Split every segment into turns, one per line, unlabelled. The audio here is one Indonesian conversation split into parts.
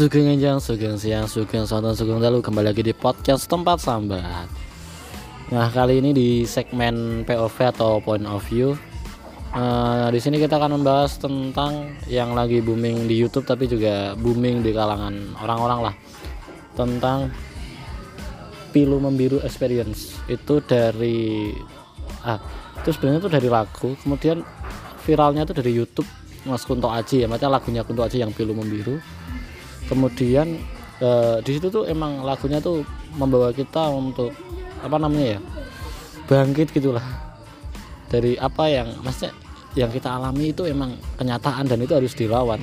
Sugeng Enjang, Sugeng Siang, Sugeng Sonton, Sugeng Dalu Kembali lagi di podcast Tempat Sambat. Nah kali ini di segmen POV atau Point of View uh, Di sini kita akan membahas tentang yang lagi booming di YouTube Tapi juga booming di kalangan orang-orang lah. Tentang Pilu Membiru Experience. Itu dari ah itu sebenarnya itu dari lagu kemudian viralnya itu dari YouTube Mas Kunto Aji ya. Macam lagunya Kunto Aji yang Pilu Membiru kemudian eh, di situ tuh emang lagunya tuh membawa kita untuk apa namanya ya bangkit gitulah. Dari apa yang maksudnya yang kita alami itu emang kenyataan dan itu harus dilawan.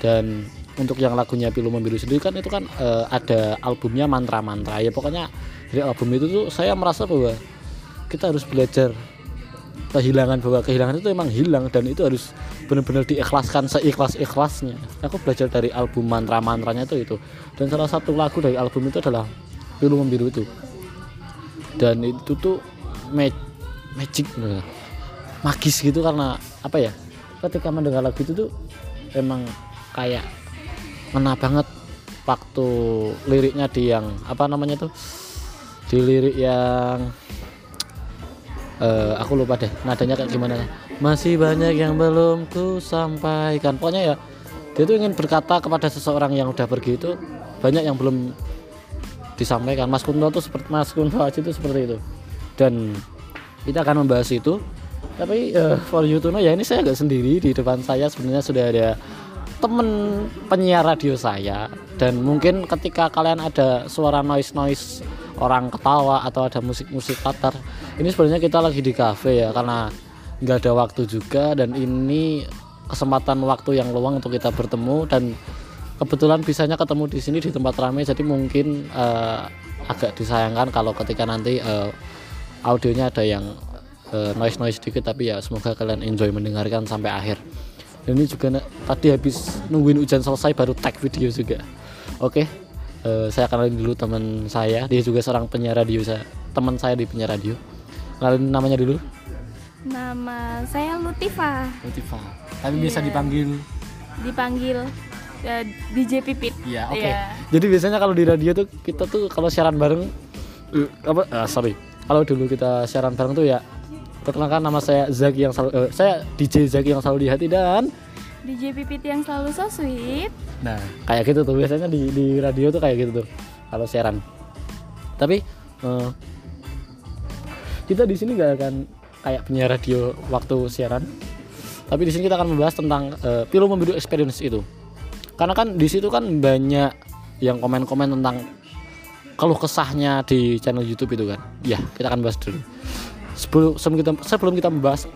Dan untuk yang lagunya Pilu Membiru sendiri kan itu kan eh, ada albumnya mantra-mantra. Ya pokoknya dari album itu tuh saya merasa bahwa kita harus belajar kehilangan bahwa kehilangan itu emang hilang dan itu harus benar-benar diikhlaskan seikhlas ikhlasnya aku belajar dari album mantra mantranya itu itu. Dan salah satu lagu dari album itu adalah pilu membiru itu. Dan itu tuh mag magic bener. magis gitu karena apa ya ketika mendengar lagu itu tuh emang kayak ngena banget waktu liriknya di yang apa namanya tuh? Di lirik yang uh, aku lupa deh nadanya kayak gimana masih banyak yang belum ku sampaikan. Pokoknya ya dia tuh ingin berkata kepada seseorang yang udah pergi itu banyak yang belum disampaikan. Mas Kunto tuh seperti Mas Kunto aja itu seperti itu. Dan kita akan membahas itu. Tapi uh, for you to know ya ini saya nggak sendiri di depan saya. Sebenarnya sudah ada temen penyiar radio saya. Dan mungkin ketika kalian ada suara noise noise orang ketawa atau ada musik-musik latar ini sebenarnya kita lagi di cafe ya karena nggak ada waktu juga. Dan ini kesempatan waktu yang luang untuk kita bertemu. Dan kebetulan bisanya ketemu di sini di tempat ramai jadi mungkin uh, agak disayangkan kalau ketika nanti uh, audionya ada yang uh, noise noise sedikit tapi ya semoga kalian enjoy mendengarkan sampai akhir dan ini juga tadi habis nungguin hujan selesai baru tag video juga. Oke uh, saya kenalin dulu teman saya. Dia juga seorang penyiar radio saya. Teman saya di penyiar radio. Kenalin namanya dulu.
Nama saya Lutifa
Lutifa tapi yeah. biasa dipanggil.
Dipanggil uh, DJ Pipit.
Iya oke. Okay. yeah. jadi biasanya kalau di radio tuh kita tuh kalau siaran bareng uh, apa uh, sorry. Kalau dulu kita siaran bareng tuh ya perkenalkan nama saya Zaki yang selalu uh, saya DJ Zaki yang selalu di hati dan
DJ Pipit yang selalu so sweet.
Nah, kayak gitu tuh biasanya di di radio tuh kayak gitu tuh kalau siaran. Tapi uh, kita di sini gak akan kayak penyiar radio waktu siaran. Tapi di sini kita akan membahas tentang uh, pilu membiru experience itu. Karena kan di situ kan banyak yang komen-komen tentang kalau kesahnya di channel YouTube itu kan. Ya, kita akan bahas dulu sebelum kita sebelum kita membahas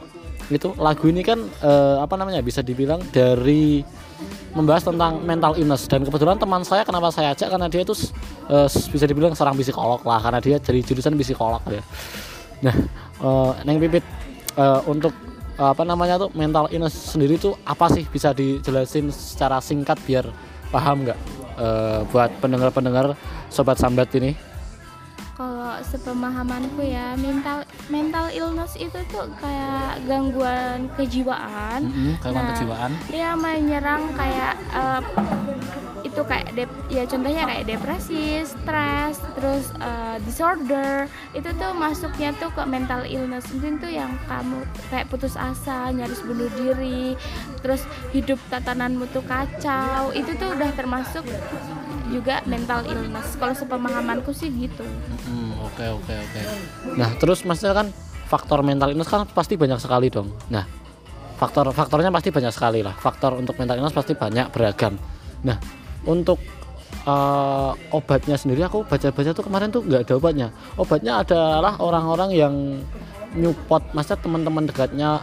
itu lagu ini kan uh, apa namanya bisa dibilang dari membahas tentang mental illness dan kebetulan teman saya kenapa saya ajak karena dia itu uh, bisa dibilang seorang psikolog lah karena dia dari jurusan psikolog ya. Nah, uh, Neng Pipit untuk apa namanya tuh mental illness sendiri tuh apa sih bisa dijelasin secara singkat biar paham nggak uh, buat pendengar-pendengar sobat sambat ini?
Kalau sepemahamanku ya mental mental illness itu tuh kayak gangguan kejiwaan.
Mm -hmm, gangguan nah, kejiwaan.
dia menyerang kayak uh, itu kayak dep ya contohnya kayak depresi, stres, terus uh, disorder. Itu tuh masuknya tuh ke mental illness. Mungkin tuh yang kamu kayak putus asa, nyaris bunuh diri, terus hidup tatananmu tuh kacau. Itu tuh udah termasuk juga mental illness. Kalau sepemahamanku sih gitu.
Hmm, oke oke oke. Nah terus maksudnya kan faktor mental illness kan pasti banyak sekali dong. Nah faktor faktornya pasti banyak sekali lah. Faktor untuk mental illness pasti banyak beragam. Nah untuk uh, obatnya sendiri aku baca-baca tuh kemarin tuh nggak ada obatnya. Obatnya adalah orang-orang yang nyupot masa teman-teman dekatnya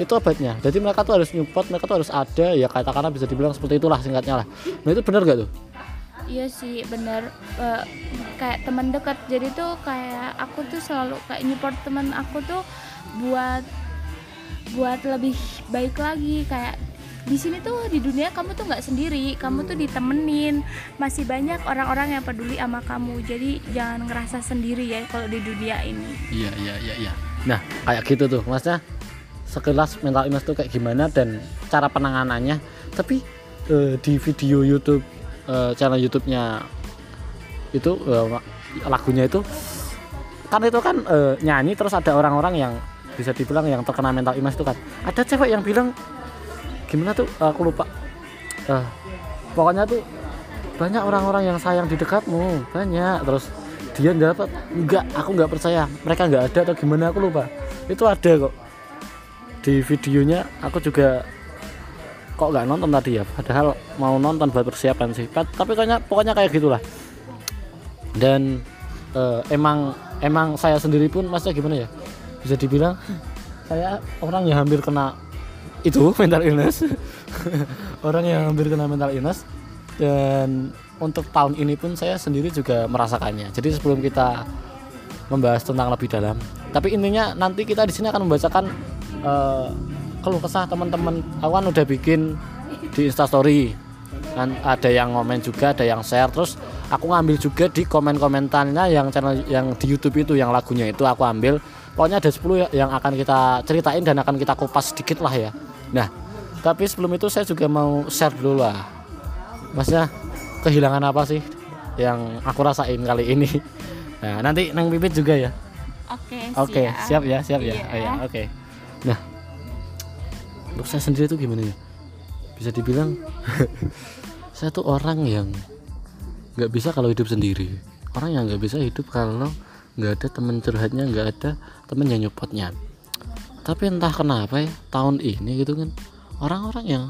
itu obatnya. Jadi mereka tuh harus nyupot mereka tuh harus ada ya katakanlah bisa dibilang seperti itulah singkatnya lah. Nah itu benar gak tuh
iya sih bener. Uh, kayak teman dekat jadi tuh kayak aku tuh selalu kayak nyupport teman aku tuh buat buat lebih baik lagi. Kayak di sini tuh di dunia kamu tuh nggak sendiri. Kamu tuh ditemenin. Masih banyak orang-orang yang peduli sama kamu. Jadi jangan ngerasa sendiri ya kalau di dunia ini.
Iya iya iya iya. Nah kayak gitu tuh maksudnya sekelas mental illness tuh kayak gimana dan cara penanganannya. Tapi uh, di video YouTube eh, channel YouTube-nya itu eh, lagunya itu kan itu kan eh, nyanyi terus ada orang-orang yang bisa dibilang yang terkena mental illness itu kan. Ada cewek yang bilang gimana tuh aku lupa. Eh, pokoknya tuh banyak orang-orang yang sayang di dekatmu banyak. Terus dia dapat enggak aku nggak percaya. Mereka nggak ada atau gimana aku lupa. Itu ada kok. Di videonya aku juga kok nggak nonton tadi ya? Padahal mau nonton buat persiapan sih. Tapi kayaknya pokoknya kayak gitulah. Dan eh, emang emang saya sendiri pun maksudnya gimana ya? Bisa dibilang saya orang yang hampir kena itu mental illness. Orang yang hampir kena mental illness. Dan untuk tahun ini pun saya sendiri juga merasakannya. Jadi sebelum kita membahas tentang lebih dalam. Tapi intinya nanti kita di sini akan membacakan eh, keluh kesah teman-teman. Aku kan udah bikin di instastory. Dan ada yang komen juga ada yang share. Terus aku ngambil juga di komen-komentarnya yang channel yang di YouTube itu yang lagunya itu aku ambil. Pokoknya ada 10 ya- yang akan kita ceritain dan akan kita kupas sedikit lah ya. Nah tapi sebelum itu saya juga mau share dulu lah. Maksudnya kehilangan apa sih yang aku rasain kali ini? Nah nanti neng pipit juga ya.
Oke,
Oke, siap ya, siap ya.
Iya.
Oh, ya, oke. Nah, untuk saya sendiri tuh gimana ya? Bisa dibilang saya tuh orang yang nggak bisa kalau hidup sendiri. Orang yang nggak bisa hidup kalau nggak ada temen curhatnya, nggak ada temen yang nyopotnya. Tapi entah kenapa ya, tahun ini gitu kan, orang-orang yang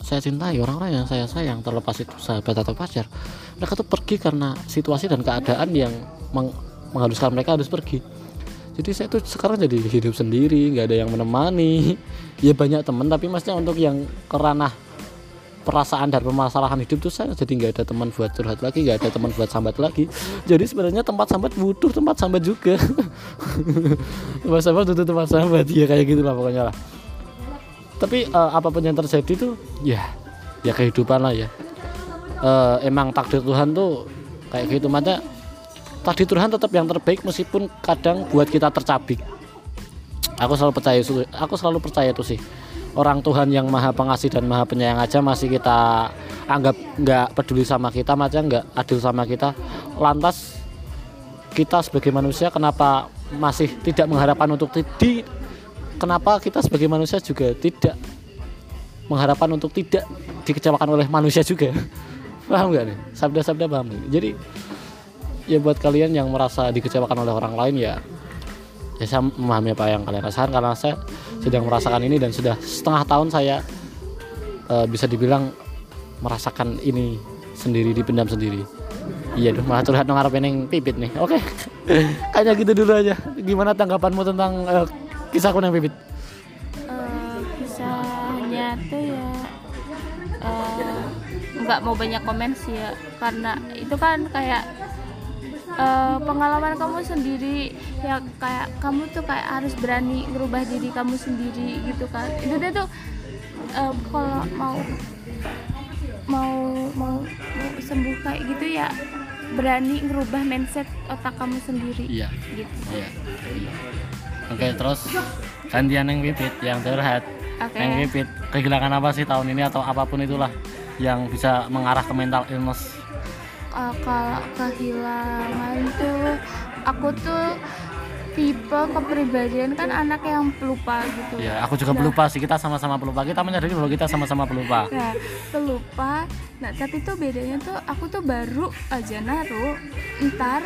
saya cintai, orang-orang yang saya sayang, terlepas itu sahabat atau pacar, mereka tuh pergi karena situasi dan keadaan yang meng- mengharuskan mereka harus pergi jadi saya tuh sekarang jadi hidup sendiri nggak ada yang menemani. Ya banyak teman tapi maksudnya untuk yang kerana perasaan dan permasalahan hidup tuh saya jadi nggak ada teman buat curhat lagi nggak ada teman buat sambat lagi. Jadi sebenarnya tempat sambat butuh tempat sambat juga. Tempat sambat butuh tempat sambat ya kayak gitulah pokoknya lah. Tapi eh, apa pun yang terjadi tuh ya ya kehidupan lah ya. Eh, emang takdir Tuhan tuh kayak gitu. Mata takdir Tuhan tetap yang terbaik meskipun kadang buat kita tercabik. Aku selalu percaya itu aku selalu percaya itu sih. Orang Tuhan yang maha pengasih dan maha penyayang aja masih kita anggap nggak peduli sama kita macam nggak adil sama kita. Lantas kita sebagai manusia kenapa masih tidak mengharapkan untuk di kenapa kita sebagai manusia juga tidak mengharapkan untuk tidak dikecewakan oleh manusia juga? Paham nggak nih? Sabda-sabda paham jadi ya buat kalian yang merasa dikecewakan oleh orang lain ya ya saya memahami apa yang kalian rasakan karena saya sedang merasakan ini dan sudah setengah tahun saya eh, bisa dibilang merasakan ini sendiri dipendam sendiri. Iya dong malah curhat ngarep yang pipit nih. Oke. Kayaknya gitu dulu aja. Gimana tanggapanmu tentang eh, kisahku yang pipit?
Eh, kisahnya tuh ya eh, nggak mau banyak komen sih ya. Karena itu kan kayak eh, pengalaman kamu sendiri ya kayak kamu tuh kayak harus berani merubah diri kamu sendiri gitu kan. Itu dia tuh eh, kalau mau mau mau mau sembuh kayak gitu ya berani ngerubah mindset otak kamu sendiri.
Iya.
Gitu.
Iya. Oke terus gantian yang pipit yang curhat
oke.
Yang pipit kehilangan apa sih tahun ini atau apa pun itulah yang bisa mengarah ke mental illness
Uh, kalau kehilangan tuh aku tuh tipe kepribadian kan anak yang pelupa gitu.
Ya aku juga pelupa sih. Kita sama-sama pelupa. Kita menyadari bahwa kita sama-sama pelupa.
Nah pelupa. Nah tapi tuh bedanya tuh aku tuh baru aja naruh ntar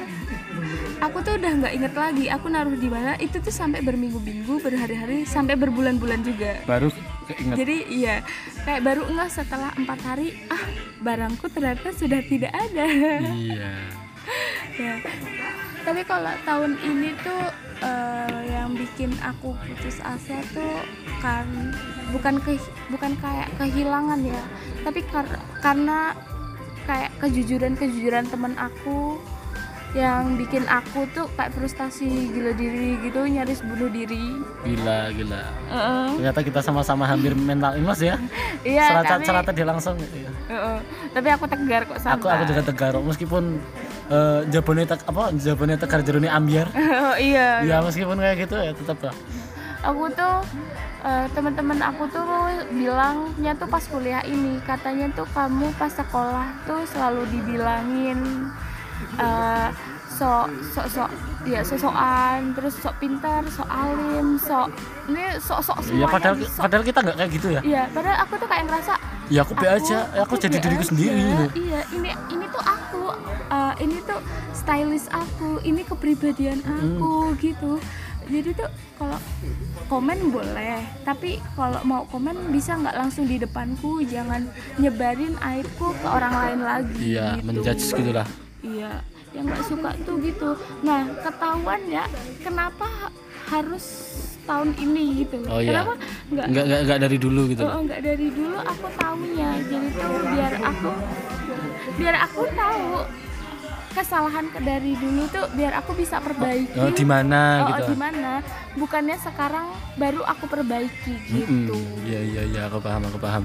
aku tuh udah nggak inget lagi aku naruh di mana. Itu tuh sampai berminggu-minggu berhari-hari sampai berbulan-bulan juga.
Baru keinget.
Jadi iya. Kayak baru enggak setelah empat hari ah barangku ternyata sudah tidak ada.
Iya.
Ya. Tapi kalau tahun ini tuh eh, yang bikin aku putus asa tuh kan bukan ke bukan kayak kehilangan ya tapi kar- karena kayak kejujuran kejujuran teman aku yang bikin aku tuh kayak frustasi gila diri gitu nyaris bunuh diri.
Gila gila.
Heeh.
ternyata kita sama-sama hampir mental illness ya.
Iya
serata
tapi
serata dia langsung iya.
Heeh. tapi aku tegar kok
aku
santai
aku juga tegar meskipun eh, jabone tek apa jabone tegar jerone ambiar.
Oh, iya.
Ya meskipun kayak gitu ya tetap lah.
Aku tuh uh, teman-teman aku tuh bilangnya tuh pas kuliah ini katanya tuh kamu pas sekolah tuh selalu dibilangin uh, sok sok sok ya sosokan terus sok pintar sok alim sok ini sok sok
semua ya padahal sok. padahal kita nggak kayak gitu ya
iya padahal aku tuh kayak ngerasa
ya aku be aja aku, aku jadi diriku sendiri gitu.
iya ini ini tuh aku uh, ini tuh stylist aku ini kepribadian hmm. aku hmm. gitu jadi tuh kalau komen boleh tapi kalau mau komen bisa nggak langsung di depanku jangan nyebarin aibku ke orang lain lagi
iya gitu. menjudge gitulah
iya yang nggak suka tuh gitu. Nah ketahuan ya kenapa harus tahun ini gitu?
Oh, iya. kenapa nggak nggak nggak dari dulu gitu?
Oh, nggak dari dulu aku tahunya. Jadi tuh biar aku biar aku tahu kesalahan dari dulu tuh biar aku bisa perbaiki.
Oh, di mana
oh,
gitu?
di mana? Bukannya sekarang baru aku perbaiki gitu.
Iya iya iya. Aku paham aku paham.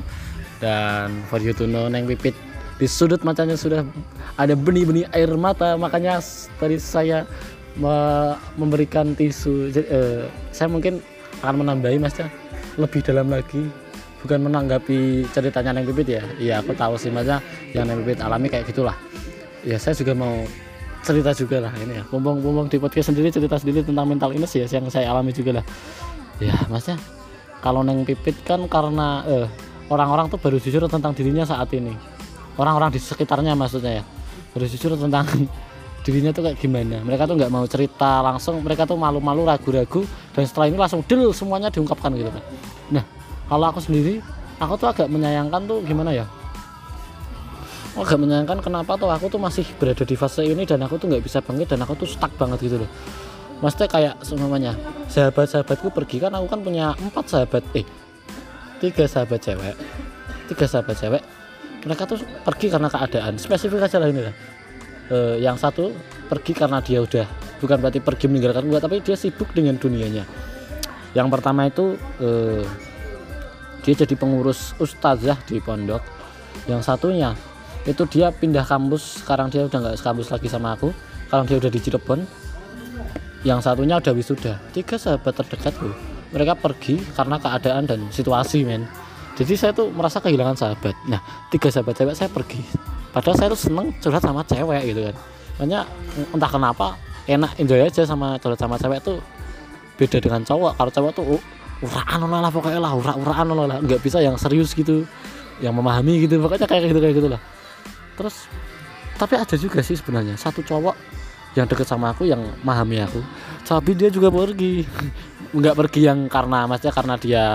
Dan for you to know neng pipit di sudut matanya sudah ada benih-benih air mata makanya tadi saya me memberikan tisu. Jadi, uh, saya mungkin akan menambahi mas ya. Lebih dalam lagi bukan menanggapi ceritanya Neng Pipit ya. Iya aku tahu sih mas yang Neng Pipit alami kayak gitulah. Ya saya juga mau cerita juga lah ini ya. Mumpung-mumpung di podcast sendiri cerita sendiri tentang mental illness ya yang saya alami juga lah. Ya masnya kalau Neng Pipit kan karena eh, orang-orang tuh baru jujur tentang dirinya saat ini orang-orang di sekitarnya maksudnya ya. Harus jujur tentang dirinya tuh kayak gimana. Mereka tuh nggak mau cerita langsung mereka tuh malu-malu ragu-ragu dan setelah ini langsung deal semuanya diungkapkan gitu kan nah kalau aku sendiri aku tuh agak menyayangkan tuh gimana ya? Aku agak menyayangkan kenapa tuh aku tuh masih berada di fase ini dan aku tuh nggak bisa bangkit dan aku tuh stuck banget gitu loh. Maksudnya kayak semuanya sahabat-sahabatku pergi kan aku kan punya empat sahabat eh tiga sahabat cewek tiga sahabat cewek mereka tuh pergi karena keadaan. Spesifik aja lah ini lah. E, yang satu pergi karena dia udah bukan berarti pergi meninggalkan gua tapi dia sibuk dengan dunianya. Yang pertama itu e, dia jadi pengurus ustazah di pondok. Yang satunya itu dia pindah kampus. Sekarang dia udah nggak kampus lagi sama aku. Kalau dia udah di Cirebon yang satunya udah wisuda. Tiga sahabat terdekat tuh mereka pergi karena keadaan dan situasi men jadi saya tuh merasa kehilangan sahabat. Nah tiga sahabat cewek saya pergi. Padahal saya tuh seneng curhat sama cewek gitu kan. Makanya entah kenapa enak enjoy aja sama curhat sama cewek tuh beda dengan cowok. Kalau cowok tuh uh, uraan lah pokoknya lah ura uraan lah nggak bisa yang serius gitu yang memahami gitu pokoknya kayak gitu kayak gitulah terus tapi ada juga sih sebenarnya satu cowok yang deket sama aku yang memahami aku tapi dia juga pergi. Nggak pergi yang karena maksudnya karena dia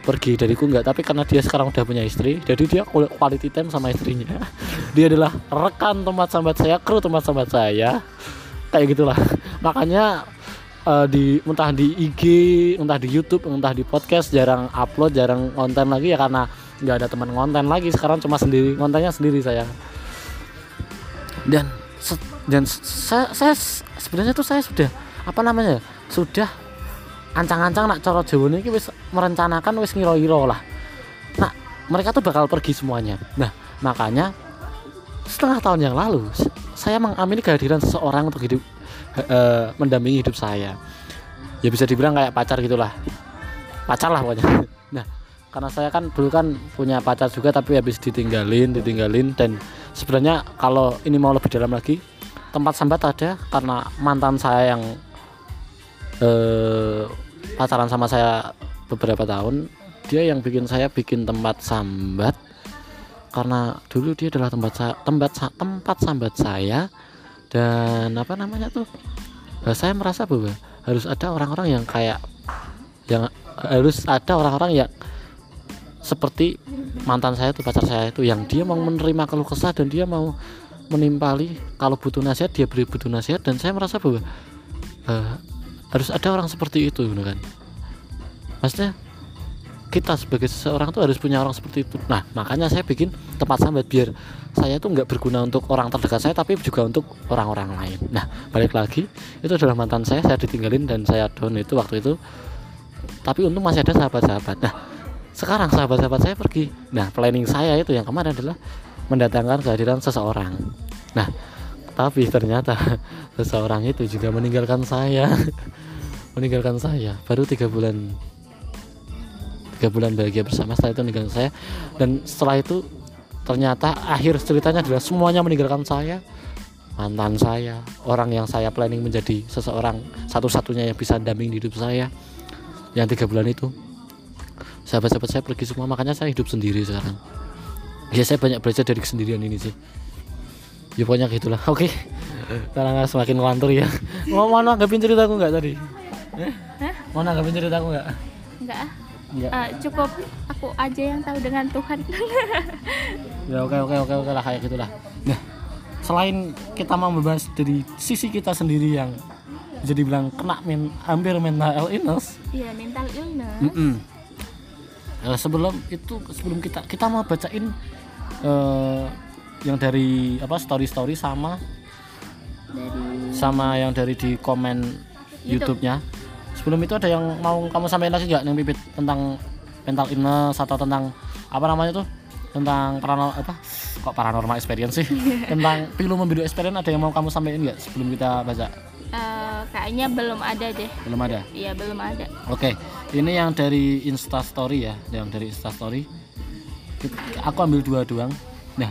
pergi dariku enggak tapi karena dia sekarang udah punya istri jadi dia quality time sama istrinya. Dia adalah rekan tempat sambat saya kru tempat sambat saya. Kayak gitulah. Makanya uh, di entah di IG entah di YouTube entah di podcast jarang upload jarang konten lagi ya karena nggak ada teman konten lagi. Sekarang cuma sendiri kontennya sendiri saya. Dan dan saya, saya sebenarnya tuh saya sudah apa namanya sudah ancang-ancang nak coro Jawa ini wis merencanakan wis ngiro-ngiro lah. Nah mereka tuh bakal pergi semuanya. Nah makanya setengah tahun yang lalu saya mengamini kehadiran seseorang untuk hidup uh, mendampingi hidup saya. Ya bisa dibilang kayak pacar gitulah. Pacar lah pokoknya. Nah karena saya kan dulu kan punya pacar juga tapi habis ditinggalin ditinggalin dan sebenarnya kalau ini mau lebih dalam lagi tempat sambat ada karena mantan saya yang eh, pacaran sama saya beberapa tahun dia yang bikin saya bikin tempat sambat. Karena dulu dia adalah tempat tempat tempat sambat saya. Dan apa namanya tuh? Nah, saya merasa bahwa harus ada orang-orang yang kayak yang harus ada orang-orang yang seperti mantan saya tuh pacar saya itu yang dia mau menerima keluh kesah dan dia mau menimpali kalau butuh nasihat dia beri butuh nasihat. Dan saya merasa bahwa uh, harus ada orang seperti itu gitu kan? Maksudnya kita sebagai seseorang tuh harus punya orang seperti itu. Nah makanya saya bikin tempat sambat biar saya tuh nggak berguna untuk orang terdekat saya tapi juga untuk orang-orang lain. Nah balik lagi itu adalah mantan saya saya ditinggalin dan saya down itu waktu itu. Tapi untung masih ada sahabat-sahabat. Nah sekarang sahabat-sahabat saya pergi. Nah planning saya itu yang kemarin adalah mendatangkan kehadiran seseorang. Nah tapi ternyata seseorang itu juga meninggalkan saya. Meninggalkan saya. Baru tiga bulan. Tiga bulan bahagia bersama setelah itu meninggalkan saya. Dan setelah itu ternyata akhir ceritanya adalah semuanya meninggalkan saya. Mantan saya orang yang saya planning menjadi seseorang satu-satunya yang bisa damping hidup saya. Yang tiga bulan itu sahabat-sahabat saya pergi semua. Makanya saya hidup sendiri sekarang. Ya saya banyak belajar dari kesendirian ini sih ya pokoknya gitulah. Oke. Karena semakin ngelantur ya. Mau mau nanggapin ceritaku nggak tadi? Eh? mau nanggapin ceritaku nggak?
Enggak ah.
Enggak.
Eh, cukup aku aja yang tahu dengan Tuhan.
Ya oke oke oke oke lah kayak gitulah. Nah selain kita mau membahas dari sisi kita sendiri yang bisa dibilang kena men, hampir mental illness.
Iya mental illness.
Mm-mm. Eh, sebelum itu sebelum kita kita mau bacain eh, yang dari apa story story sama?
Dari
sama yang dari di komen
YouTube.
YouTube-nya. Sebelum itu ada yang mau kamu sampaikan lagi nggak? Yang pipit tentang mental illness atau tentang apa namanya tuh? Tentang paranormal apa? Kok paranormal experience sih? Tentang pilu membiru experience ada yang mau kamu sampaikan nggak sebelum kita baca?
Eh, kayaknya belum ada deh.
Belum ada?
Iya belum ada.
Oke, ini yang dari Insta Story ya, yang dari Insta Story. Aku ambil dua doang. Nah,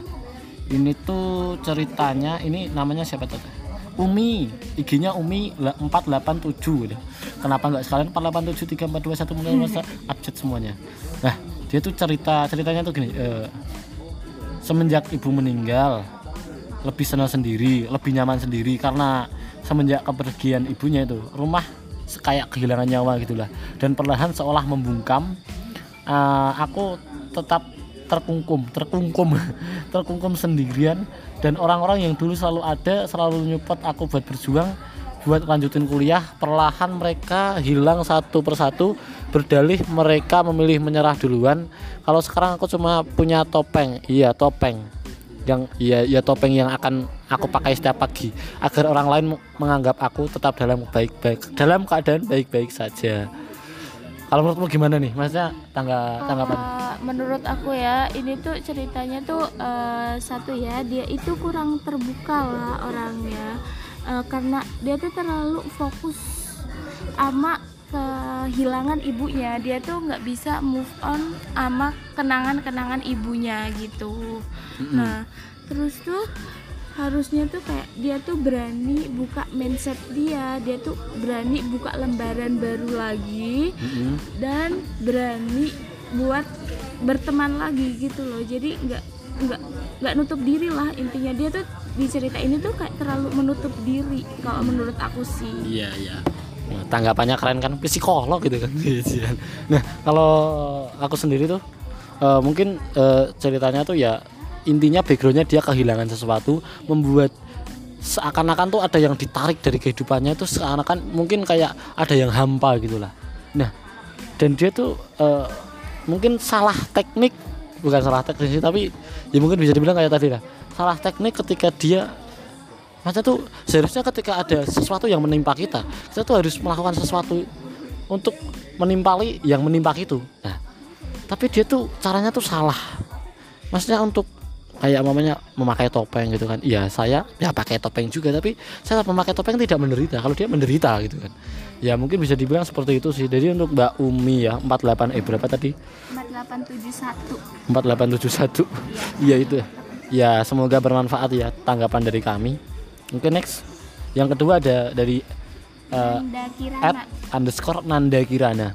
ini tuh ceritanya, ini namanya siapa tuh? Umi, IG-nya Umi la- 487 gitu. Kenapa nggak sekalian 487 3421 mulai masa update semuanya. Nah, dia tuh cerita ceritanya tuh gini, eh, semenjak ibu meninggal lebih senang sendiri, lebih nyaman sendiri karena semenjak kepergian ibunya itu rumah kayak kehilangan nyawa gitulah dan perlahan seolah membungkam eh, aku tetap terkungkum terkungkum terkungkum sendirian. Dan orang-orang yang dulu selalu ada selalu nyupport aku buat berjuang buat lanjutin kuliah perlahan mereka hilang satu persatu berdalih mereka memilih menyerah duluan. Kalau sekarang aku cuma punya topeng iya topeng. Yang ya ya topeng yang akan aku pakai setiap pagi agar orang lain menganggap aku tetap dalam baik-baik dalam keadaan baik-baik saja. Kalau menurutmu gimana nih, maksudnya tangga tanggapan?
Eh, menurut aku ya ini tuh ceritanya tuh eh, satu ya dia itu kurang terbuka lah orangnya. Eh, karena dia tuh terlalu fokus sama kehilangan ibunya. Dia tuh nggak bisa move on sama kenangan-kenangan ibunya gitu. Nah terus tuh harusnya tuh kayak dia tuh berani buka mindset dia dia tuh berani buka lembaran baru lagi
Mm-mm.
dan berani buat berteman lagi gitu loh jadi nggak nggak nggak nutup diri lah intinya dia tuh di cerita ini tuh kayak terlalu menutup diri kalau menurut aku sih
Iya iya. Nah, tanggapannya keren kan, psikolog gitu kan. Iya. nah kalau aku sendiri tuh eh, mungkin eh, ceritanya tuh ya intinya backgroundnya dia kehilangan sesuatu, membuat seakan-akan tuh ada yang ditarik dari kehidupannya itu seakan-akan mungkin kayak ada yang hampa gitulah. Nah dan dia tuh eh, mungkin salah teknik bukan salah teknik sih tapi ya mungkin bisa dibilang kayak tadi lah salah teknik ketika dia Maksudnya tuh seharusnya ketika ada sesuatu yang menimpa kita, kita tuh harus melakukan sesuatu untuk menimpali yang menimpa itu. Nah, tapi dia tuh caranya tuh salah. Maksudnya untuk kayak mamanya memakai topeng gitu kan. Iya, saya ya pakai topeng juga tapi saya memakai topeng tidak menderita. Kalau dia menderita gitu kan. Ya mungkin bisa dibilang seperti itu sih. Jadi untuk Mbak Umi ya 48 eh berapa tadi?
4871
4871 iya itu ya semoga bermanfaat ya tanggapan dari kami oke next yang kedua ada dari uh,
Nanda
at underscore Nanda Kirana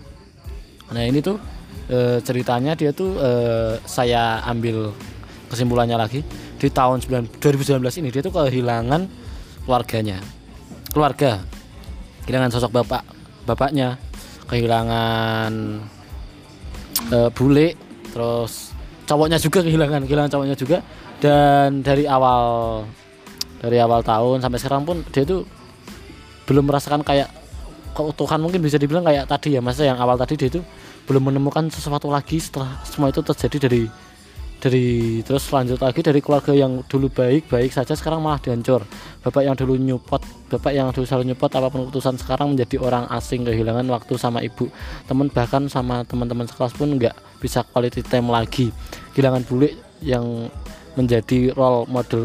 nah ini tuh eh, ceritanya dia tuh eh, saya ambil kesimpulannya lagi di tahun 9 2019 ini dia tuh kehilangan keluarganya. Keluarga. Kehilangan sosok bapak bapaknya. Kehilangan eh, bule. Terus cowoknya juga kehilangan kehilangan cowoknya juga. Dan dari awal dari awal tahun sampai sekarang pun dia tuh belum merasakan kayak keutuhan mungkin bisa dibilang kayak tadi ya masa yang awal tadi dia itu belum menemukan sesuatu lagi setelah semua itu terjadi dari dari terus lanjut lagi dari keluarga yang dulu baik baik saja sekarang malah dihancur. Bapak yang dulu nyupot bapak yang dulu selalu nyupot apa pun keputusan sekarang menjadi orang asing kehilangan waktu sama ibu. Teman bahkan sama teman-teman sekelas pun nggak bisa quality time lagi. Kehilangan bule yang menjadi role model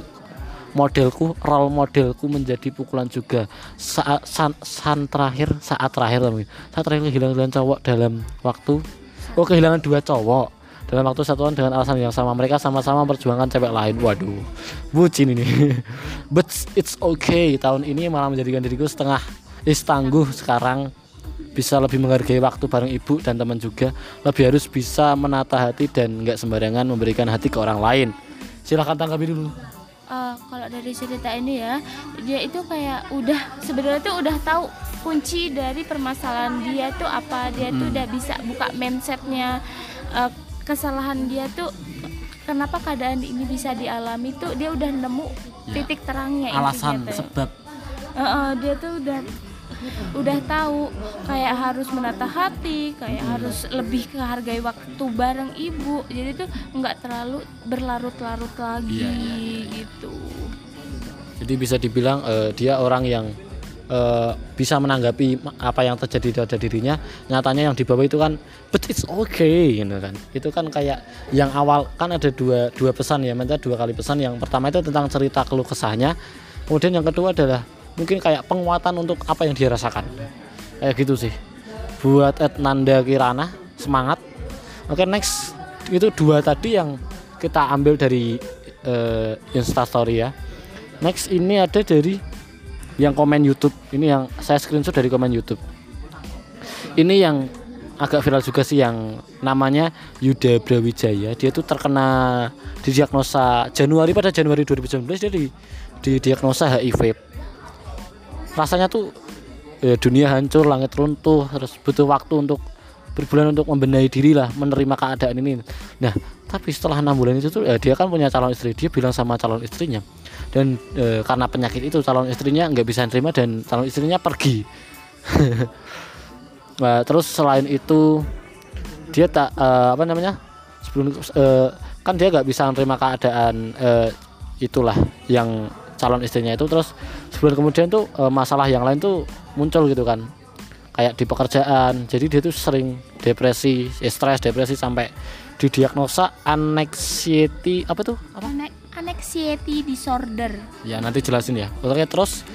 modelku role modelku menjadi pukulan juga. Saat san, san terakhir saat terakhir saat terakhir kehilangan cowok dalam waktu oh kehilangan dua cowok dalam waktu satuan dengan alasan yang sama mereka sama-sama memperjuangkan cewek lain. Waduh bucin ini. But it's okay. Tahun ini malah menjadikan diriku setengah is tangguh sekarang. Bisa lebih menghargai waktu bareng ibu dan teman juga. Lebih harus bisa menata hati dan nggak sembarangan memberikan hati ke orang lain. Silahkan tanggapi dulu.
Uh, kalau dari cerita ini ya dia itu kayak udah sebenarnya tuh udah tahu kunci dari permasalahan dia tuh apa. Dia hmm. tuh udah bisa buka mindsetnya uh, kesalahan dia tuh kenapa keadaan ini bisa dialami tuh dia udah nemu ya. titik terangnya
alasan sebab
uh, uh, dia tuh udah udah tahu kayak harus menata hati kayak hmm. harus lebih hargai waktu bareng ibu jadi tuh nggak terlalu berlarut-larut lagi ya, ya, ya. gitu
jadi bisa dibilang uh, dia orang yang uh, bisa menanggapi apa yang terjadi pada dirinya nyatanya yang dibawa itu kan but it's okay gitu kan. Itu kan kayak yang awal kan ada dua dua pesan ya minta dua kali pesan. Yang pertama itu tentang cerita keluh kesahnya. Kemudian yang kedua adalah mungkin kayak penguatan untuk apa yang dia rasakan. Kayak gitu sih. Buat Ednanda Kirana semangat. Oke next. Itu dua tadi yang kita ambil dari uh, instastory ya. Next ini ada dari yang komen YouTube. Ini yang saya screenshot dari komen YouTube. Ini yang agak viral juga sih yang namanya Yuda Brawijaya. Dia tuh terkena didiagnosa Januari pada Januari 2019 dia di, didiagnosa HIV. Rasanya tuh ya, dunia hancur langit runtuh terus butuh waktu untuk berbulan untuk membenahi diri lah menerima keadaan ini. Nah tapi setelah enam bulan itu tuh ya, dia kan punya calon istri dia bilang sama calon istrinya. Dan e, karena penyakit itu calon istrinya nggak bisa nerima dan calon istrinya pergi. Nah, terus selain itu dia tak e, apa namanya sebelum e, kan dia nggak bisa nerima keadaan e, itulah yang calon istrinya itu. Terus sebulan kemudian tuh e, masalah yang lain tuh muncul gitu kan kayak di pekerjaan jadi dia tuh sering depresi stres depresi sampai didiagnosa anxiety apa tuh apa
anxiety disorder.
Ya nanti jelasin ya. Oke terus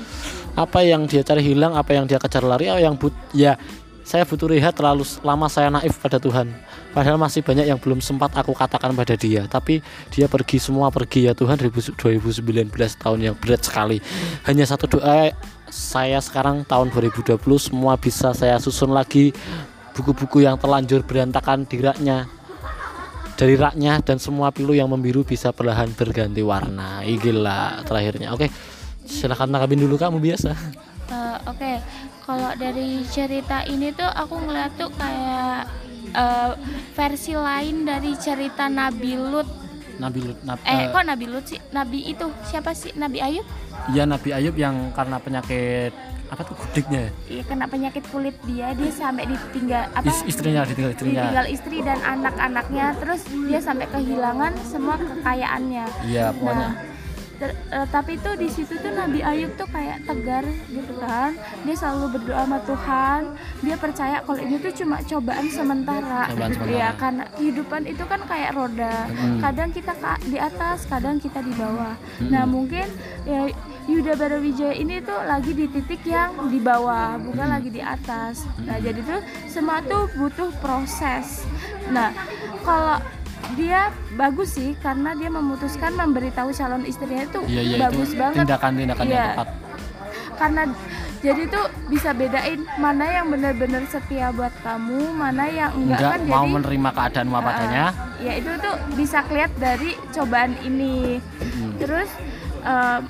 apa yang dia cari hilang, apa yang dia kejar lari, apa yang but ya saya butuh rehat terlalu lama saya naif pada Tuhan. Padahal masih banyak yang belum sempat aku katakan pada dia. Tapi dia pergi semua pergi ya Tuhan 2019 tahun yang berat sekali. Hanya satu doa saya sekarang tahun 2020 semua bisa saya susun lagi buku-buku yang terlanjur berantakan di raknya. Dari raknya dan semua pilu yang membiru bisa perlahan berganti warna. Gila terakhirnya. Oke silahkan tangkapin dulu kamu biasa
uh, oke. Okay. kalau dari cerita ini tuh aku ngeliat tuh kayak uh, versi lain dari cerita Nabi Lut
Nabi Lut
Nab, eh uh, kok Nabi Lut sih? Nabi itu siapa sih? Nabi Ayub?
Iya Nabi Ayub yang karena penyakit apa tuh kudiknya ya?
Iya kena penyakit kulit dia dia sampai ditinggal apa?
Is, istrinya ditinggal istrinya.
Ditinggal istri dan anak-anaknya terus dia sampai kehilangan semua kekayaannya.
Iya pokoknya. Nah,
Ter, uh, tapi tuh di situ tuh Nabi Ayub tuh kayak tegar gitu kan. Dia selalu berdoa sama Tuhan. Dia percaya kalau ini tuh cuma cobaan sementara, cobaan sementara. ya karena kehidupan itu kan kayak roda. Hmm. kadang kita di atas kadang kita di bawah. Hmm. nah mungkin ya Yuda Barawijaya ini tuh lagi di titik yang di bawah bukan lagi di atas. Nah jadi tuh semua tuh butuh proses. Nah kalau dia bagus sih karena dia memutuskan memberitahu calon istrinya itu
iya, iya,
bagus
itu
banget.
tindakan-tindakan
ya.
yang tepat.
Karena jadi tuh bisa bedain mana yang benar-benar setia buat kamu mana yang enggak, enggak kan
mau
jadi,
menerima keadaan apa adanya
ya itu tuh bisa kelihat dari cobaan ini. Hmm. terus uh,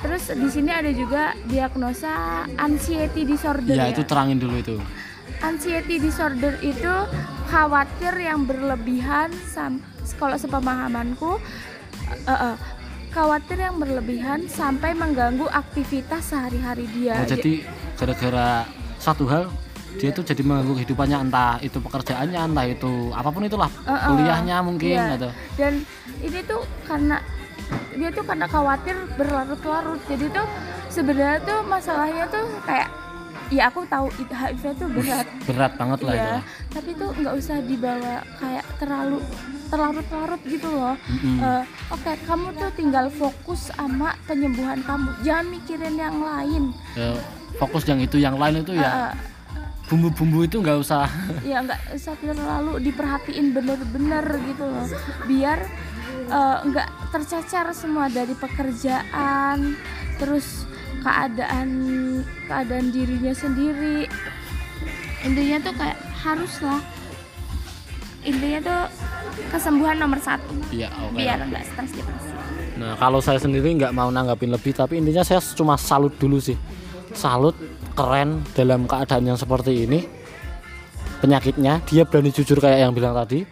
terus di sini ada juga diagnosa anxiety disorder
ya, ya. itu terangin dulu itu.
Anxiety disorder itu khawatir yang berlebihan kalau sepemahamanku uh, uh, khawatir yang berlebihan sampai mengganggu aktivitas sehari-hari dia.
Oh, jadi gara-gara satu hal dia tuh jadi mengganggu kehidupannya entah itu pekerjaannya entah itu apa pun itulah uh, uh, kuliahnya mungkin iya. atau
dan ini tuh karena dia tuh karena khawatir berlarut-larut jadi tuh sebenarnya tuh masalahnya tuh kayak ya aku tahu HIV itu berat.
berat banget lah ya.
tapi tuh nggak usah dibawa kayak terlalu terlarut-larut gitu loh.
Mm-mm.
Eh, oke kamu tuh tinggal fokus sama penyembuhan kamu. Jangan mikirin yang lain.
Ya, fokus yang itu yang lain itu ya. Bumbu-bumbu itu nggak usah.
Ya nggak usah terlalu diperhatiin bener-bener gitu loh. Biar eh, nggak tercecer semua dari pekerjaan terus keadaan keadaan dirinya sendiri intinya tuh kayak haruslah intinya tuh kesembuhan nomor satu
ya oke
biar nggak stres depresi
Nah, kalau saya sendiri nggak mau nanggapin lebih, tapi intinya saya cuma salut dulu sih. Salut, keren dalam keadaan yang seperti ini. Penyakitnya, dia berani jujur kayak yang bilang tadi.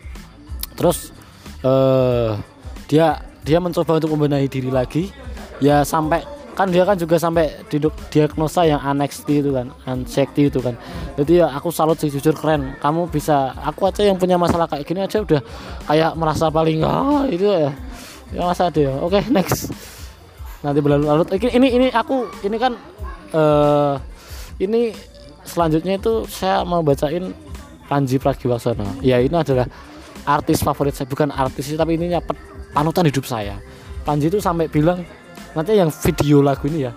Terus eh dia dia mencoba untuk membenahi diri lagi. Ya sampai kan dia kan juga sampai diduk diagnosa yang anxiety itu kan, anxiety itu kan. Jadi ya aku salut sih jujur keren. Kamu bisa, aku aja yang punya masalah kayak gini aja udah kayak merasa paling ah itu ya. Ya masa ada ya. Oke next. Nanti berlalu-lalu ini ini ini aku ini kan eh ini selanjutnya itu saya mau bacain Panji Pragiwaksono. Ya ini adalah artis favorit saya. Bukan artis tapi ininya panutan hidup saya. Panji itu sampai bilang nanti yang video lagu ini ya.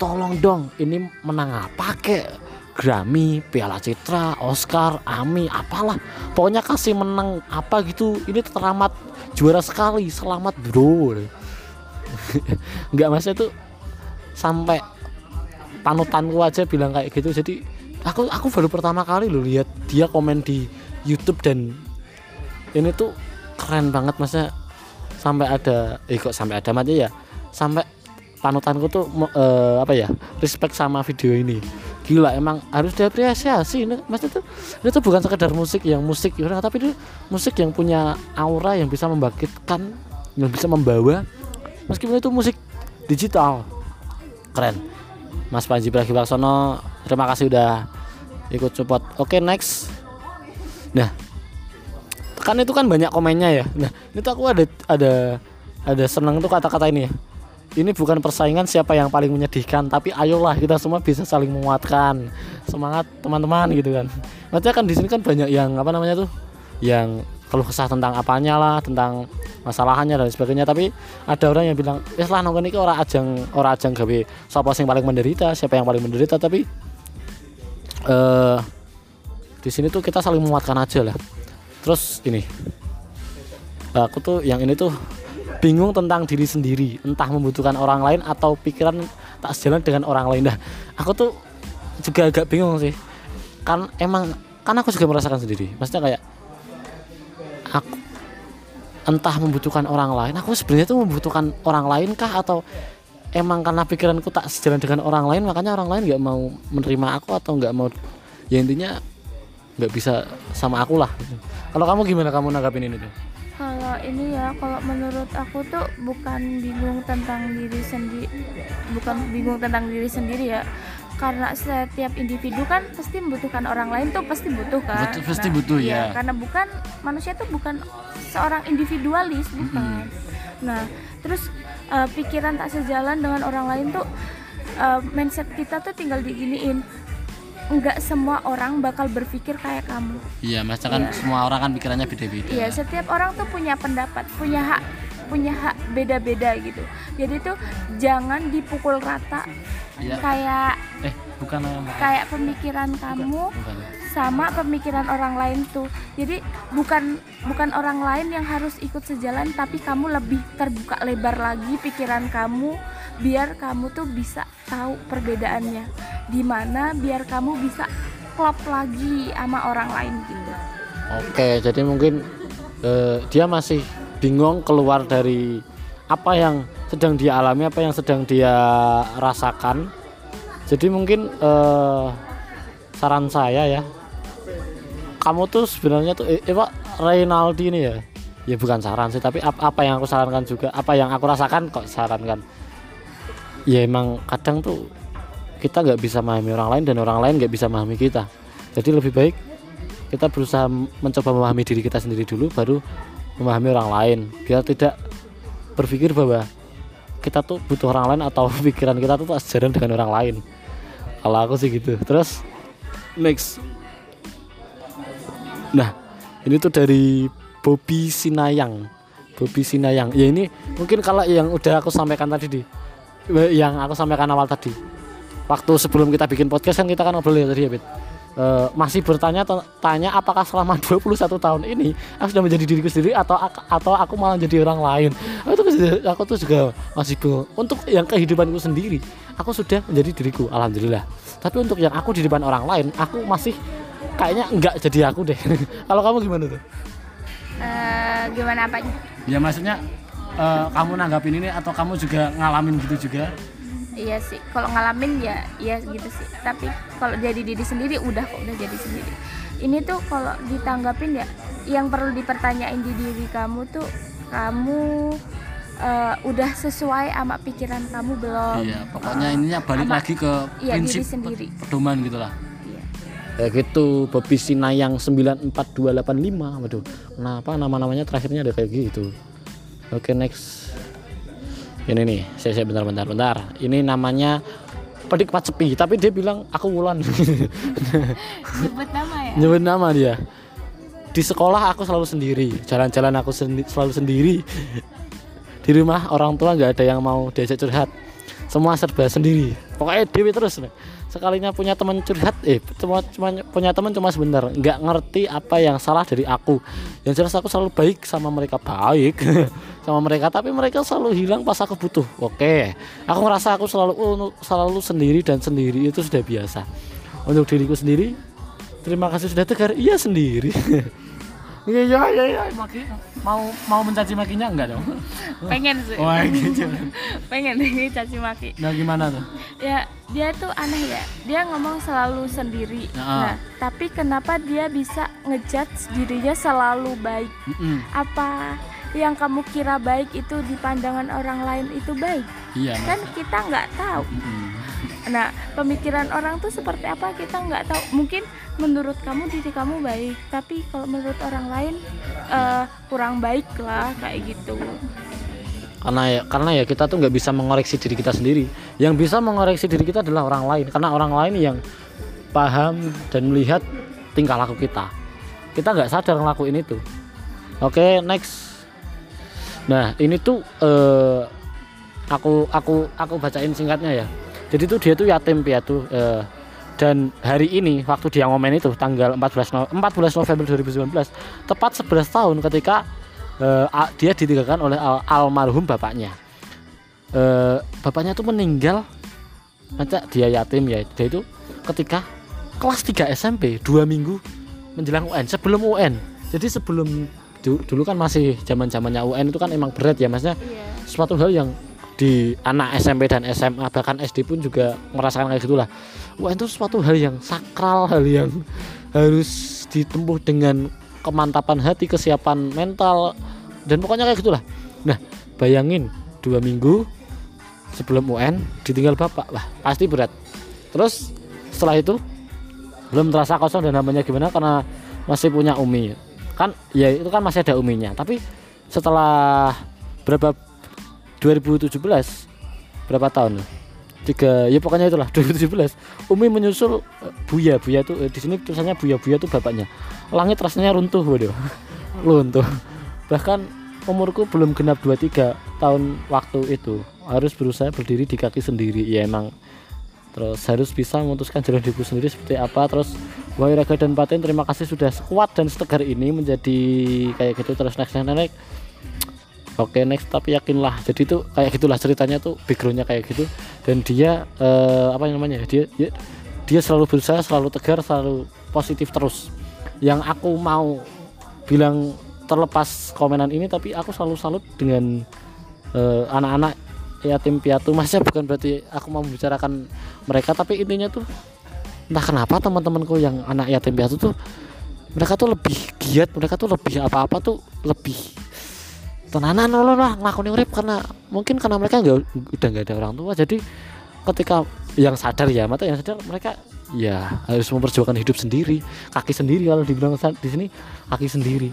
Tolong dong ini menang apa kek? Grammy, Piala Citra, Oscar, AMI, apalah. Pokoknya kasih menang apa gitu ini teramat juara sekali selamat bro. Nggak mas itu sampai panutanku aja bilang kayak gitu. Jadi aku aku baru pertama kali loh lihat dia komen di YouTube dan ini tuh keren banget masnya. Sampai ada eh kok sampai ada aja ya sampai panutanku tuh eh, apa ya respect sama video ini. Gila emang harus diapresiasi. Ini mas itu itu bukan sekedar musik yang musik ya tapi itu musik yang punya aura yang bisa membangkitkan yang bisa membawa. Meskipun itu musik digital. Keren. Mas Panji Pragiwaksono terima kasih udah ikut support. Oke next. Nah kan itu kan banyak komennya ya. Nah itu aku ada ada ada seneng tuh kata-kata ini ya ini bukan persaingan siapa yang paling menyedihkan tapi ayolah kita semua bisa saling menguatkan semangat teman-teman gitu kan. Maksudnya kan di sini kan banyak yang apa namanya tuh yang keluh kesah tentang apanya lah tentang masalahannya dan sebagainya. Tapi ada orang yang bilang ya lah nongkrong ini orang ajang orang ajang gawe siapa yang paling menderita siapa yang paling menderita? Tapi eh di sini tuh kita saling menguatkan aja lah. Terus ini aku tuh yang ini tuh bingung tentang diri sendiri entah membutuhkan orang lain atau pikiran tak sejalan dengan orang lain. Dah aku tuh juga agak bingung sih. Kan emang kan aku juga merasakan sendiri. Maksudnya kayak aku entah membutuhkan orang lain. Aku sebenarnya tuh membutuhkan orang lain kah? Atau emang karena pikiranku tak sejalan dengan orang lain makanya orang lain nggak mau menerima aku atau nggak mau ya intinya nggak bisa sama aku lah. Kalau kamu gimana? Kamu nanggapin ini tuh
kalau ini ya kalau menurut aku tuh bukan bingung tentang diri sendiri bukan bingung tentang diri sendiri ya. Karena setiap individu kan pasti membutuhkan orang lain tuh pasti butuh kan.
Betul, pasti butuh,
iya,
ya.
karena bukan manusia tuh bukan seorang individualis bukan. Nah terus eh, pikiran tak sejalan dengan orang lain tuh eh, mindset kita tuh tinggal diginiin nggak semua orang bakal berpikir kayak kamu
iya mas kan
Iya.
semua orang kan pikirannya beda-beda
Iya, setiap orang tuh punya pendapat, punya hak, punya hak beda-beda gitu. Jadi tuh jangan dipukul rata
Iya.
kayak
eh bukan
kayak pemikiran kamu
bukan
sama pemikiran orang lain tuh. Jadi bukan bukan orang lain yang harus ikut sejalan, tapi kamu lebih terbuka lebar lagi pikiran kamu biar kamu tuh bisa tahu perbedaannya. Di mana biar kamu bisa klop lagi sama orang lain gitu.
Oke, jadi mungkin eh, dia masih bingung keluar dari apa yang sedang dia alami, apa yang sedang dia rasakan. Jadi mungkin eh, saran saya ya, kamu tuh sebenarnya tuh, eh, eh, Pak Reynaldi ini ya, ya bukan saran sih, tapi apa yang aku sarankan juga, apa yang aku rasakan kok sarankan. Ya emang kadang tuh kita nggak bisa memahami orang lain dan orang lain nggak bisa memahami kita. Jadi lebih baik kita berusaha mencoba memahami diri kita sendiri dulu baru memahami orang lain. Biar tidak berpikir bahwa kita tuh butuh orang lain atau pikiran kita tuh sejalan dengan orang lain. Kalau aku sih gitu. Terus next. Nah ini tuh dari Bobby Sinayang. Bobby Sinayang. Ya ini mungkin kalau yang udah aku sampaikan tadi di yang aku sampaikan awal tadi. Waktu sebelum kita bikin podcast kan kita kan ngobrol ya tadi ya Bet uh, masih bertanya tanya apakah selama 21 tahun ini aku sudah menjadi diriku sendiri atau atau aku malah jadi orang lain? Aku tuh aku tuh juga masih bingung untuk yang kehidupanku sendiri aku sudah menjadi diriku alhamdulillah. Tapi untuk yang aku di depan orang lain aku masih kayaknya enggak jadi aku deh. Kalau kamu gimana tuh?
Uh, gimana apa?
Ya maksudnya uh, kamu nanggapin ini atau kamu juga ngalamin gitu juga?
Iya sih kalau ngalamin ya ya gitu sih. Tapi kalau jadi diri sendiri udah kok udah jadi sendiri. Ini tuh kalau ditanggapin ya yang perlu dipertanyain di diri kamu tuh kamu uh, udah sesuai sama pikiran kamu belum?
Iya pokoknya uh, ininya balik ama, lagi ke iya, prinsip sendiri. pedoman gitulah iya. kayak gitu Bobby Sinayang 94285 waduh kenapa nama-namanya terakhirnya ada kayak gitu oke okay, next. Ini nih saya, saya bentar bentar. Bentar ini namanya pedik pat sepi tapi dia bilang aku Wulan.
Nyebut nama ya?
Nyebut nama dia. Di sekolah aku selalu sendiri jalan-jalan aku sendi selalu sendiri. Di rumah orang tua nggak ada yang mau diajak curhat. Semua serba sendiri. Pokoknya dewi terus nih sekalinya punya teman curhat eh cuma, cuma punya teman cuma sebentar. Nggak ngerti apa yang salah dari aku. Yang jelas aku selalu baik sama mereka baik sama mereka tapi mereka selalu hilang pas aku butuh. Oke. Aku ngerasa aku selalu selalu sendiri dan sendiri itu sudah biasa. Untuk diriku sendiri terima kasih sudah tegar iya sendiri Iya iya iya iya maki mau mau mencaci makinya enggak dong?
Pengen sih.
Wah gitu.
Pengen nih caci maki.
Nah gimana tuh?
Ya dia tuh aneh ya. Dia ngomong selalu sendiri. Nah, nah tapi kenapa dia bisa ngejudge dirinya selalu baik? Mm -mm. Apa yang kamu kira baik itu di pandangan orang lain itu baik?
Iya.
Kan kita nggak tahu. Mm -mm. Nah pemikiran orang tuh seperti apa? Kita nggak tahu. Mungkin menurut kamu diri kamu baik tapi kalau menurut orang lain uh, kurang baik lah kayak gitu.
Karena ya karena ya kita tuh nggak bisa mengoreksi diri kita sendiri. Yang bisa mengoreksi diri kita adalah orang lain. Karena orang lain yang paham dan melihat tingkah laku kita. Kita nggak sadar ngelakuin itu. Oke okay, next. Nah ini tuh uh, aku aku aku bacain singkatnya ya jadi tuh dia tuh yatim piatu uh, dan hari ini waktu dia ngomen itu tanggal 14 no 14 November 2019 tepat 11 tahun ketika uh, dia ditinggalkan oleh al almarhum bapaknya uh, bapaknya itu meninggal nanti dia yatim ya dia itu ketika kelas 3 SMP dua minggu menjelang UN sebelum UN jadi sebelum dulu kan masih zaman zamannya UN itu kan emang berat ya masnya yeah. suatu hal yang di anak SMP dan SMA bahkan SD pun juga merasakan kayak gitulah. Wah itu suatu hal yang sakral hal yang harus ditempuh dengan kemantapan hati kesiapan mental dan pokoknya kayak gitulah. Nah bayangin dua minggu sebelum UN ditinggal bapak. Lah pasti berat. Terus setelah itu belum terasa kosong dan namanya gimana karena masih punya umi. Kan ya itu kan masih ada uminya. Tapi setelah berapa 2017 berapa tahun? Tiga ya pokoknya itulah 2017 Umi menyusul uh, Buya. Buya itu uh, di sini tulisannya Buya. Buya itu bapaknya. Langit rasanya runtuh waduh. Runtuh. Bahkan umurku belum genap 23 tahun waktu itu. Harus berusaha berdiri di kaki sendiri. Ya emang. Terus harus bisa memutuskan jalan hidupku sendiri seperti apa. Terus Wahai Raga dan Paten terima kasih sudah kuat dan setegar ini menjadi kayak gitu. Terus next next next oke okay, next tapi yakinlah. Jadi itu kayak gitulah ceritanya tuh backgroundnya kayak gitu. Dan dia uh, apa namanya dia dia, dia selalu berusaha selalu tegar selalu positif terus. Yang aku mau bilang terlepas komenan ini tapi aku selalu salut dengan uh, anak-anak yatim piatu. Masnya bukan berarti aku mau membicarakan mereka tapi intinya tuh entah kenapa teman-temanku yang anak yatim piatu tuh mereka tuh lebih giat mereka tuh lebih apa-apa tuh lebih tenanan lo lah ngelakuin urip karena mungkin karena mereka nggak udah nggak ada orang tua. Jadi ketika yang sadar ya mata yang sadar mereka ya harus memperjuangkan hidup sendiri kaki sendiri kalau dibilang di sini kaki sendiri.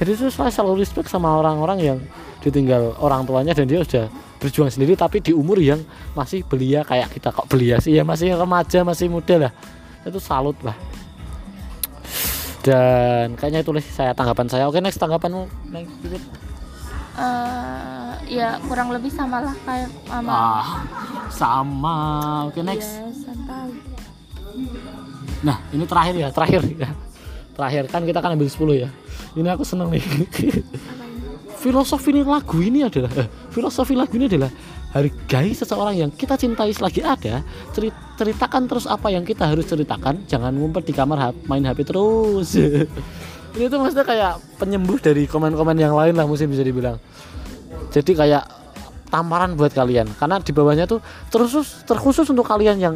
Jadi itu saya selalu respect sama orang-orang yang ditinggal orang tuanya dan dia sudah berjuang sendiri tapi di umur yang masih belia kayak kita. Kok belia sih? Ya masih remaja masih muda lah. Itu salut lah. Dan kayaknya itu saya tanggapan saya. Oke next tanggapanmu. Next
uh, ya kurang lebih sama lah kayak sama.
Ah, sama. Oke next.
Ya, santai.
nah ini terakhir ya terakhir. Ya terakhir kan kita kan ambil 10 ya. Ini aku seneng nih. Filosofi lagu ini adalah eh, filosofi lagu ini adalah hargai seseorang yang kita cintai selagi ada ceritakan terus apa yang kita harus ceritakan jangan ngumpet di kamar main HP terus ini tuh maksudnya kayak penyembuh dari komen-komen yang lain lah mungkin bisa dibilang. Jadi kayak tamparan buat kalian. Karena di bawahnya tuh terkhusus terkhusus untuk kalian yang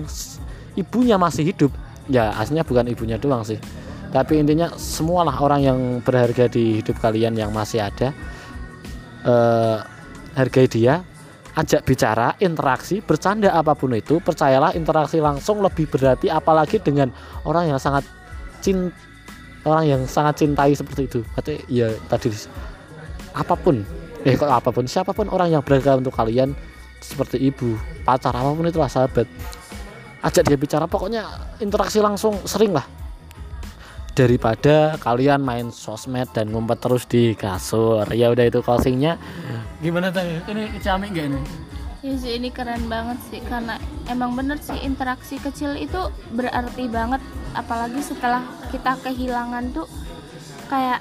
ibunya masih hidup. Ya aslinya bukan ibunya doang sih. Tapi intinya semualah orang yang berharga di hidup kalian yang masih ada. Eh, hargai dia ajak bicara interaksi bercanda apa pun itu percayalah interaksi langsung lebih berarti apalagi dengan orang yang sangat cinta orang yang sangat cintai seperti itu. Berarti ya tadi apa pun. Eh kok apa pun siapa pun orang yang berharga untuk kalian seperti ibu pacar apa pun itulah sahabat. Ajak dia bicara pokoknya interaksi langsung sering lah. Daripada kalian main sosmed dan ngumpet terus di kasur. Ya udah itu closingnya. Gimana tadi ini ciamik gak ini
Ya sih ini keren banget sih karena emang bener sih interaksi kecil itu berarti banget apalagi setelah kita kehilangan tuh kayak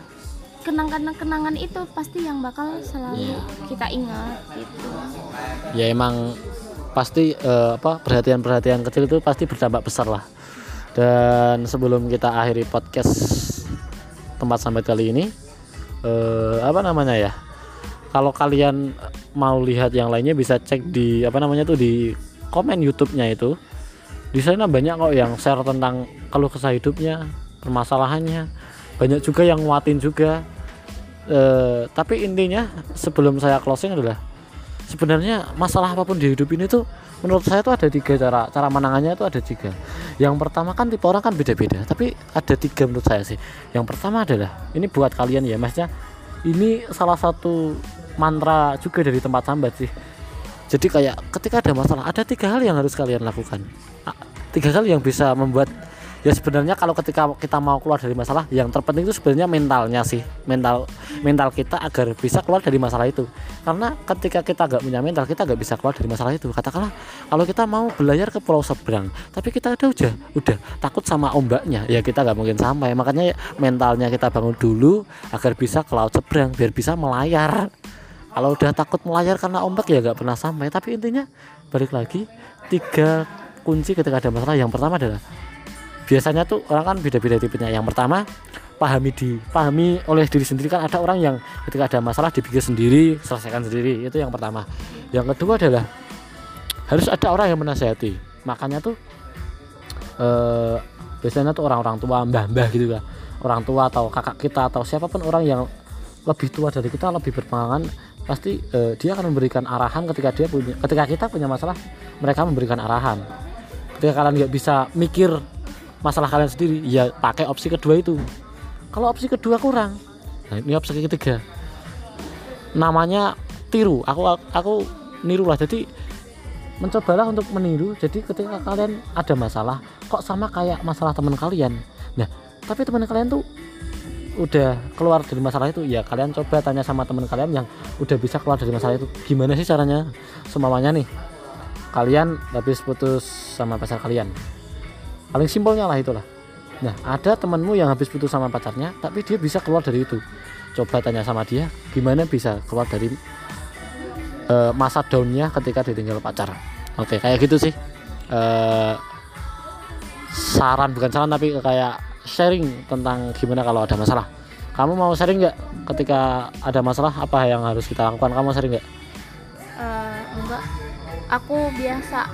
kenangan-kenangan itu pasti yang bakal selalu yeah. kita ingat gitu.
Ya emang pasti uh, apa perhatian-perhatian kecil itu pasti berdampak besar lah. Dan sebelum kita akhiri podcast tempat sampai kali ini uh, apa namanya ya? Kalau kalian mau lihat yang lainnya bisa cek di apa namanya tuh di komen YouTube-nya itu. Di sana banyak kok yang share tentang kalau kesah hidupnya permasalahannya. Banyak juga yang nguatin juga. E, tapi intinya sebelum saya closing adalah sebenarnya masalah apa pun di hidup ini tuh menurut saya tuh ada tiga cara. Cara menangannya itu ada tiga. Yang pertama kan tipe orang kan beda-beda tapi ada tiga menurut saya sih. Yang pertama adalah ini buat kalian ya masnya ini salah satu mantra juga dari tempat sambat sih. Jadi kayak ketika ada masalah ada tiga hal yang harus kalian lakukan. Tiga hal yang bisa membuat ya sebenarnya kalau ketika kita mau keluar dari masalah yang terpenting itu sebenarnya mentalnya sih. Mental mental kita agar bisa keluar dari masalah itu. Karena ketika kita nggak punya mental kita nggak bisa keluar dari masalah itu. Katakanlah kalau kita mau belayar ke pulau seberang tapi kita ada udah udah takut sama ombaknya ya kita nggak mungkin sampai. Makanya mentalnya kita bangun dulu agar bisa ke laut seberang biar bisa melayar kalau udah takut melayar karena ombak ya nggak pernah sampai. Tapi intinya balik lagi tiga kunci ketika ada masalah. Yang pertama adalah biasanya tuh orang kan beda-beda tipenya. Yang pertama pahami di pahami oleh diri sendiri. Kan ada orang yang ketika ada masalah dipikir sendiri selesaikan sendiri. Itu yang pertama. Yang kedua adalah harus ada orang yang menasehati. Makanya tuh eh, biasanya tuh orang-orang tua mbah-mbah gitu kan orang tua atau kakak kita atau siapa pun orang yang lebih tua dari kita lebih berpengalaman pasti uh, dia akan memberikan arahan ketika dia punya ketika kita punya masalah mereka memberikan arahan. Ketika kalian nggak bisa mikir masalah kalian sendiri ya pakai opsi kedua itu. Kalau opsi kedua kurang nah ini opsi ketiga. Namanya tiru. Aku aku niru lah. Jadi mencobalah untuk meniru. Jadi ketika kalian ada masalah kok sama kayak masalah teman kalian? Nah tapi teman kalian tuh udah keluar dari masalah itu ya kalian coba tanya sama teman kalian yang udah bisa keluar dari masalah itu. Gimana sih caranya? Semuanya nih kalian habis putus sama pacar kalian. Paling simpelnya lah itulah. Nah ada temanmu yang habis putus sama pacarnya tapi dia bisa keluar dari itu. Coba tanya sama dia gimana bisa keluar dari uh, masa daunnya ketika ditinggal pacar? Oke kayak gitu sih. Uh, saran bukan saran tapi kayak sharing tentang gimana kalau ada masalah. Kamu mau sharing nggak ketika ada masalah? Apa yang harus kita lakukan? Kamu sharing nggak?
Uh, enggak. Aku biasa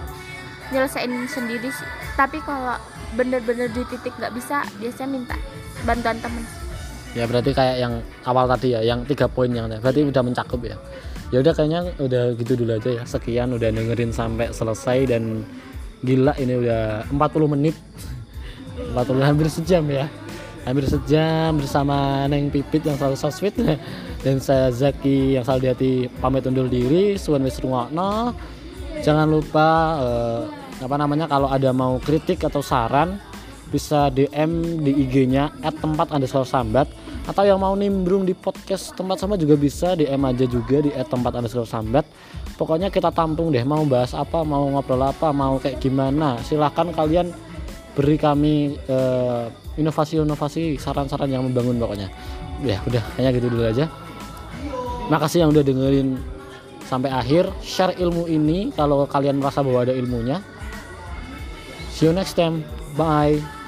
nyelesain sendiri sih. Tapi kalau bener-bener di titik nggak bisa biasanya minta bantuan temen.
Ya berarti kayak yang awal tadi ya yang tiga poin yang berarti udah mencakup ya. Ya udah kayaknya udah gitu dulu aja ya. Sekian udah dengerin sampai selesai dan gila ini udah 40 menit 40 hampir sejam ya. Hampir sejam bersama Neng Pipit yang selalu so sweet. Dan saya Zaki yang selalu di hati pamit undur diri suan wis rungokno. Jangan lupa eh, apa namanya kalau ada mau kritik atau saran bisa DM di IG-nya at tempat underscore sambat. Atau yang mau nimbrung di podcast tempat sambat juga bisa DM aja juga di at tempat underscore sambat. Pokoknya kita tampung deh mau bahas apa mau ngobrol apa mau kayak gimana. Silahkan kalian beri kami eh, inovasi-inovasi saran-saran yang membangun pokoknya. Ya udah kayaknya gitu dulu aja. Makasih yang udah dengerin sampai akhir. Share ilmu ini kalau kalian merasa bahwa ada ilmunya. See you next time. Bye